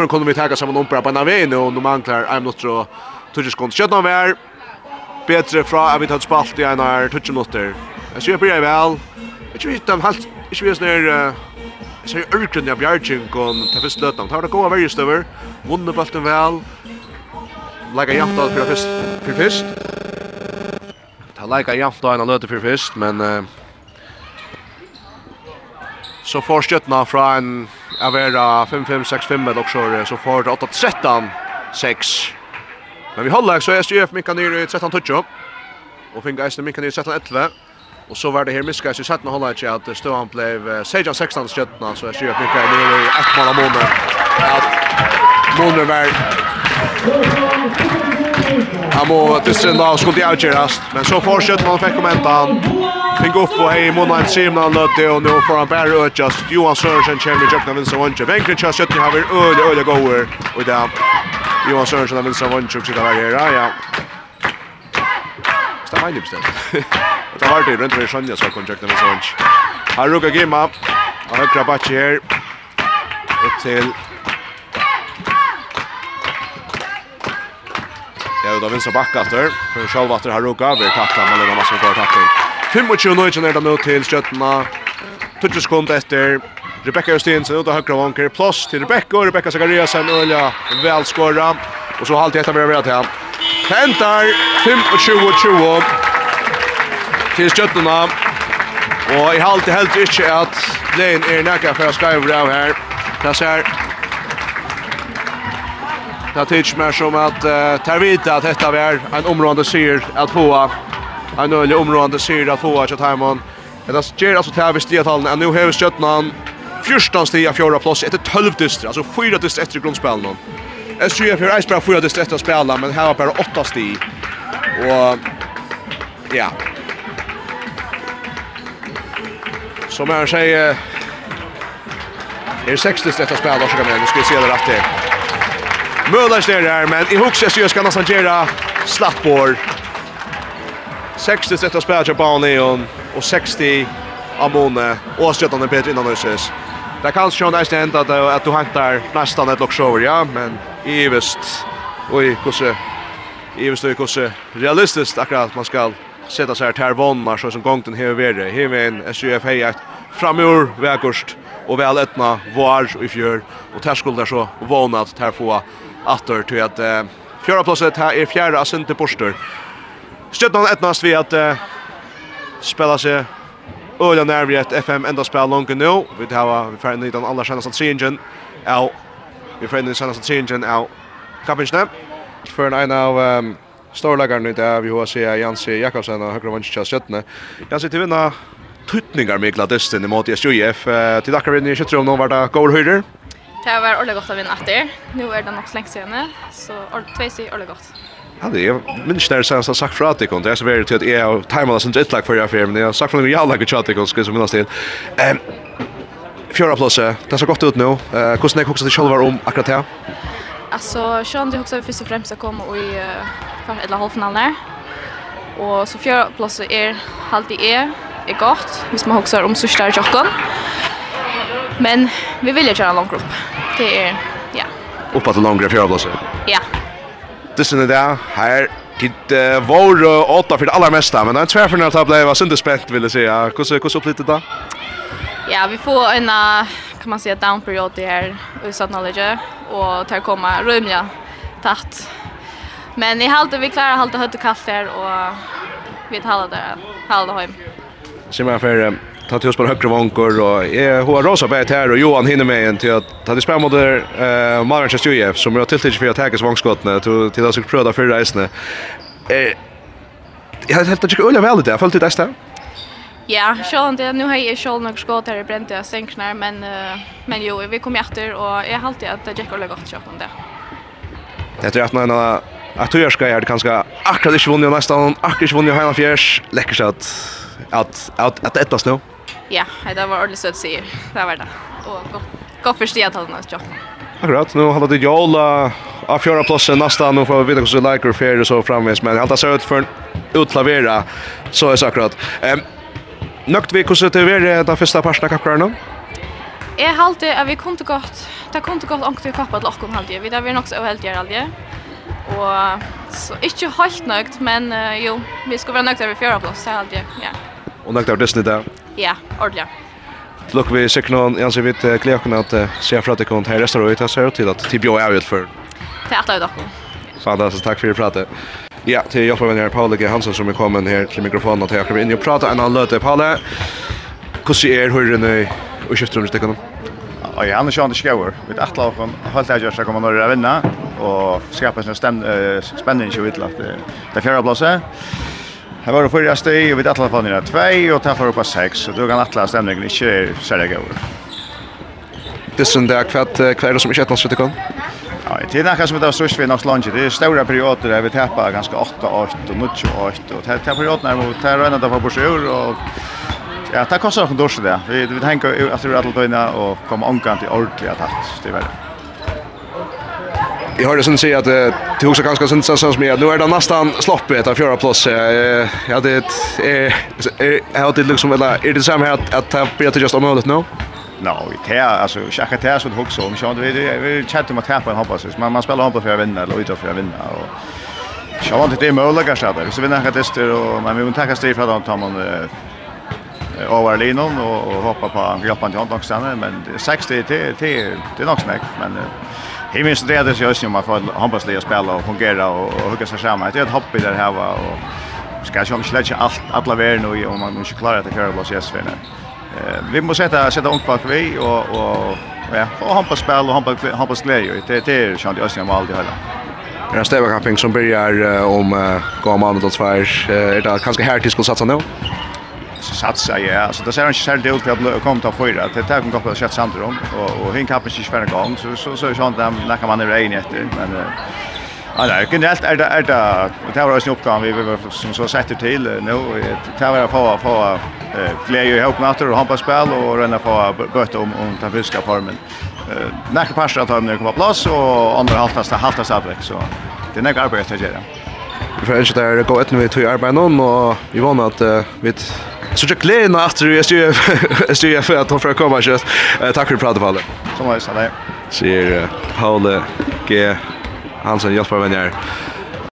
för kunde vi ta samman om på på vägen och de manglar I'm not sure touch sekund. Skott någon vär. Bättre fra att vi tar spalt i en här touch minuter. Jag ser på det väl. Jag vet inte om halt jag vet när så är urkren jag bjärgen kon ta först lötan. Tar det gå varje stöver. Vunnit bollen väl. Lägga jämt av för först för först. Ta lägga jämt av en löte för först men så får skjutna från en Jag var 5-5-6-5 eller också så får det 8-13-6. Men vi håller så är SJF mycket ner i 13-touch. Och fingar Eisner mycket ner i 13-11. Och så var det här Miska i 17 håller inte att Stöhan blev 16-16 stöttna så SJF mycket ner i ett mål av Måne. Att Måne var... Han må dissen da skulle de avgjøres, men så fortsetter man fikk om enda. Fink upp och hej Mona Simna lötte och nu får han bara ökas. Johan Sörensen kommer i jökna vinsa vunche. Vänkren kör sött har vi öle öle gåer. och där Johan Sörensen har vinsa vunche och sitter där ja. Stannar i lipstet. Det var det runt runt sjönja så kontrakt av Sörensen. Har ruka game up. Har högra backe här. Upp till Ja, då vinner backa efter. För själva efter har ruka vi tacklar men det var för kvar tackling. 25-19 er det mot til Stjøttena. 20 sekunder etter. Rebecca Justinsen ut av høyre vanker. Plass til Rebecca, og Rebecca Zakariasen øyla vel skåra. Og så halvt etter vi har vært her. Hentar 25-20 til Stjøttena. Og i halvt helt ikke at Lein er nekka for å skrive av her. Det ser Det tycks mer som att uh, tar vid att detta är en område syr att få en ölig område ser att få att Hammond. Det ger alltså tävvis det att nu har Stjärnan 14 steg av fjärde plats efter 12 dyster, alltså fyra dyster efter grundspelen. Jag ser för Ice bara fyra dyster efter spela, men här har bara åtta steg. Och ja. Som här säger Det är 60 slätta spel och så kommer nu ska vi se det rätt till. Möller ser här men i hooks så ska nästan göra slappbord 60 sätta spärja Neon och 60 Amone och stöttande är innan Össes. Det kan ju nästan hända att att du hämtar nästan ett lock shower ja men evist oj kusse evist oj kusse realistiskt akkurat man ska sätta sig här vannar så som gången här vidare. Här är en SUF hejat framur vägurst och väl ettna var i fjör och där skulle så vånat här få åter till att Fjärde platset här är fjärde ascenter poster. Stjøtnan ettnast vi att uh, spela sig Øyla nærmere ett FM ända spela långt nu. Vi tar vi för en liten alla den att se ingen. Ja. vi fer inn i den seneste tringen av kappingsene. För en av um, storleggeren nu där vi har se Jansi Jakobsen och Högra vanskja stjøttene. Jansi til vinna tutningar med Gladesten imot i SJF. Uh, til dere vinner i kjøttrum nå var det går höjder. Det var ordentlig godt å vinne etter. Nå er det nok slengt siden, så ordentlig tvei sier ordentlig godt. Ja, det er minst der så har sagt för att det kom. Det är så veldig til at jeg har timet som ett lag för jag för men har sagt för mig jag lag att det skal jeg som til. Um, Fjøra plåse. Det ser godt ut nu. Eh hur snäck också til själva om akkurat det? Altså, Sean det också först och främst att komma och i för eller halvfinalen. Og så fjøra plåse er halt er, er godt, hvis man ska om så stark tjokken. Men vi vill ju köra långt grupp. Det är ja. Uppåt långt fjärde plats. Ja. Ottesen i dag. Her tid uh, vår uh, åtta för det allra mesta. Men det är en tvärförna att det blev sönderspänt vill jag säga. Hur såg det då? Ja, vi får en, kan man säga, downperiod i här utsatt knowledge. Och där komma rymliga tatt. Men i halde vi klarar halde hött och kallt här och vi tar det, där, halde hem. Simma för ta till oss på högre vankor och är hur Rosa bäst här och Johan hinner med en till att ta det spel mot eh Manchester UF som har tilltid för att ta sig vångskotten till till att skulle pröva för resan. Eh Jag har helt enkelt öliga väl det. Jag följde det där. Ja, sjön det nu har jag sjön några skott här i bränt jag sänknar men men jo vi kommer efter och jag har alltid att Jack har lagt skott om det. Det tror jag att man att jag ska göra det kanske akkurat i svunnen nästan akkurat i svunnen hela fjärs läckert att att att detta snö. Ja, det var ordentligt sött sig. Det var det. Och gott. Gott förstå att han har Akkurat, nu har det jola av fjärde platsen nästa nu får vi veta hur så liker fair så framvis men allt ser ut för utlavera så är det akkurat. Ehm Nøkt vi hvordan det var den første parten av kappkaren nå? Jeg halte at vi kom gått, det kom til godt ångt kappa til åkken halte, vi der var nok så uheldige halte. Og så ikke helt nøgt, men uh, jo, vi skulle være nøgt over fjerdeplass, det halte, ja. Og nøgt over Disney där. Ja, ordentlig. Lukk vi sikkert noen, jeg anser vidt gleder at se fra at dere kommer til i resten av øyet, ser til at til bjør er ut for. Til at det er Fantastisk, takk for i pratet. Ja, til hjelp av her, Paule G. Hansen som er kommet her til mikrofonen og til akkurat kommer inn og prate en annen løte. Paule, hvordan er hørende i skifter om stikkene? Og jeg er ikke skjøver. Vi er etter åkken, holdt jeg gjør seg om når jeg vinner, og skapet en spenning i vidt til det fjerde plasset. Här var det förra steg och vi tattade på nere 2 och tappar upp på 6. Så då kan alla stämningen inte sälja gå. Det som där kvart kvart som inte ens kan. Ja, det är något som det så vi nog lunch. Det är stora perioder där vi tappar ganska 8 8 och 9 8 och det här perioderna mot här ända på Borsur och Ja, det kostar från dårsen det. Vi, vi tänker att vi är alltid inne och kommer omgång till ordentliga takt. Det är. Jag hörde sen säga att det tog så ganska sen så som att nu är det nästan sloppet av fjärde plats. Ja det är jag har det liksom eller är det samma här att att blir just just omöjligt nu. No, det är alltså jag kan ta så hooks om så det vi chattar med att tappa hoppas man man spelar hoppas för att vinna eller utanför att vinna och Jag var inte det möjliga kanske där. Så vi näka tester och men vi vill tacka Steve för att han tar man över linan och hoppa på hjälpan till på men 60 till till det är nog snack men Hej minns det där så jag syns man får hoppas det jag spelar och fungera och hugga sig samman. Det är ett hopp i det här va och ska jag inte släcka allt alla vägen och om man inte klarar att köra loss yes för Eh vi måste sätta sätta ungt på vi och och ja, och hoppas spel och hoppas hoppas glädje. Det det är ju jag syns man alltid hela. Det är stävakapping som börjar om gå om andra två Är det kanske här till ska satsa nu? satsa ja. Så det ser han själv ut för att komma ta fyra. Det tar kan koppla sätt samt om och och hin kapar sig för en gång. Så så så sånt där när man är rein efter. Men Ja, det är generellt är det är det det var en uppgång. Vi vi som så sätter till nu. Det var på på glädje i hoppnatter och han spel och renna på bött om om ta fiska formen. Eh nästa pass att ha kommer på plats och andra halvtasta halvtasta avväx så det är några arbete att göra. Vi får önska dere gå etter vi tog arbeid nå, og vi vann at uh, vi så jag glädjer att du är styr för att ta för att komma just. Tack för pratet Palle. Som var det. Ser Paule G Hansen Jasper Wenjer.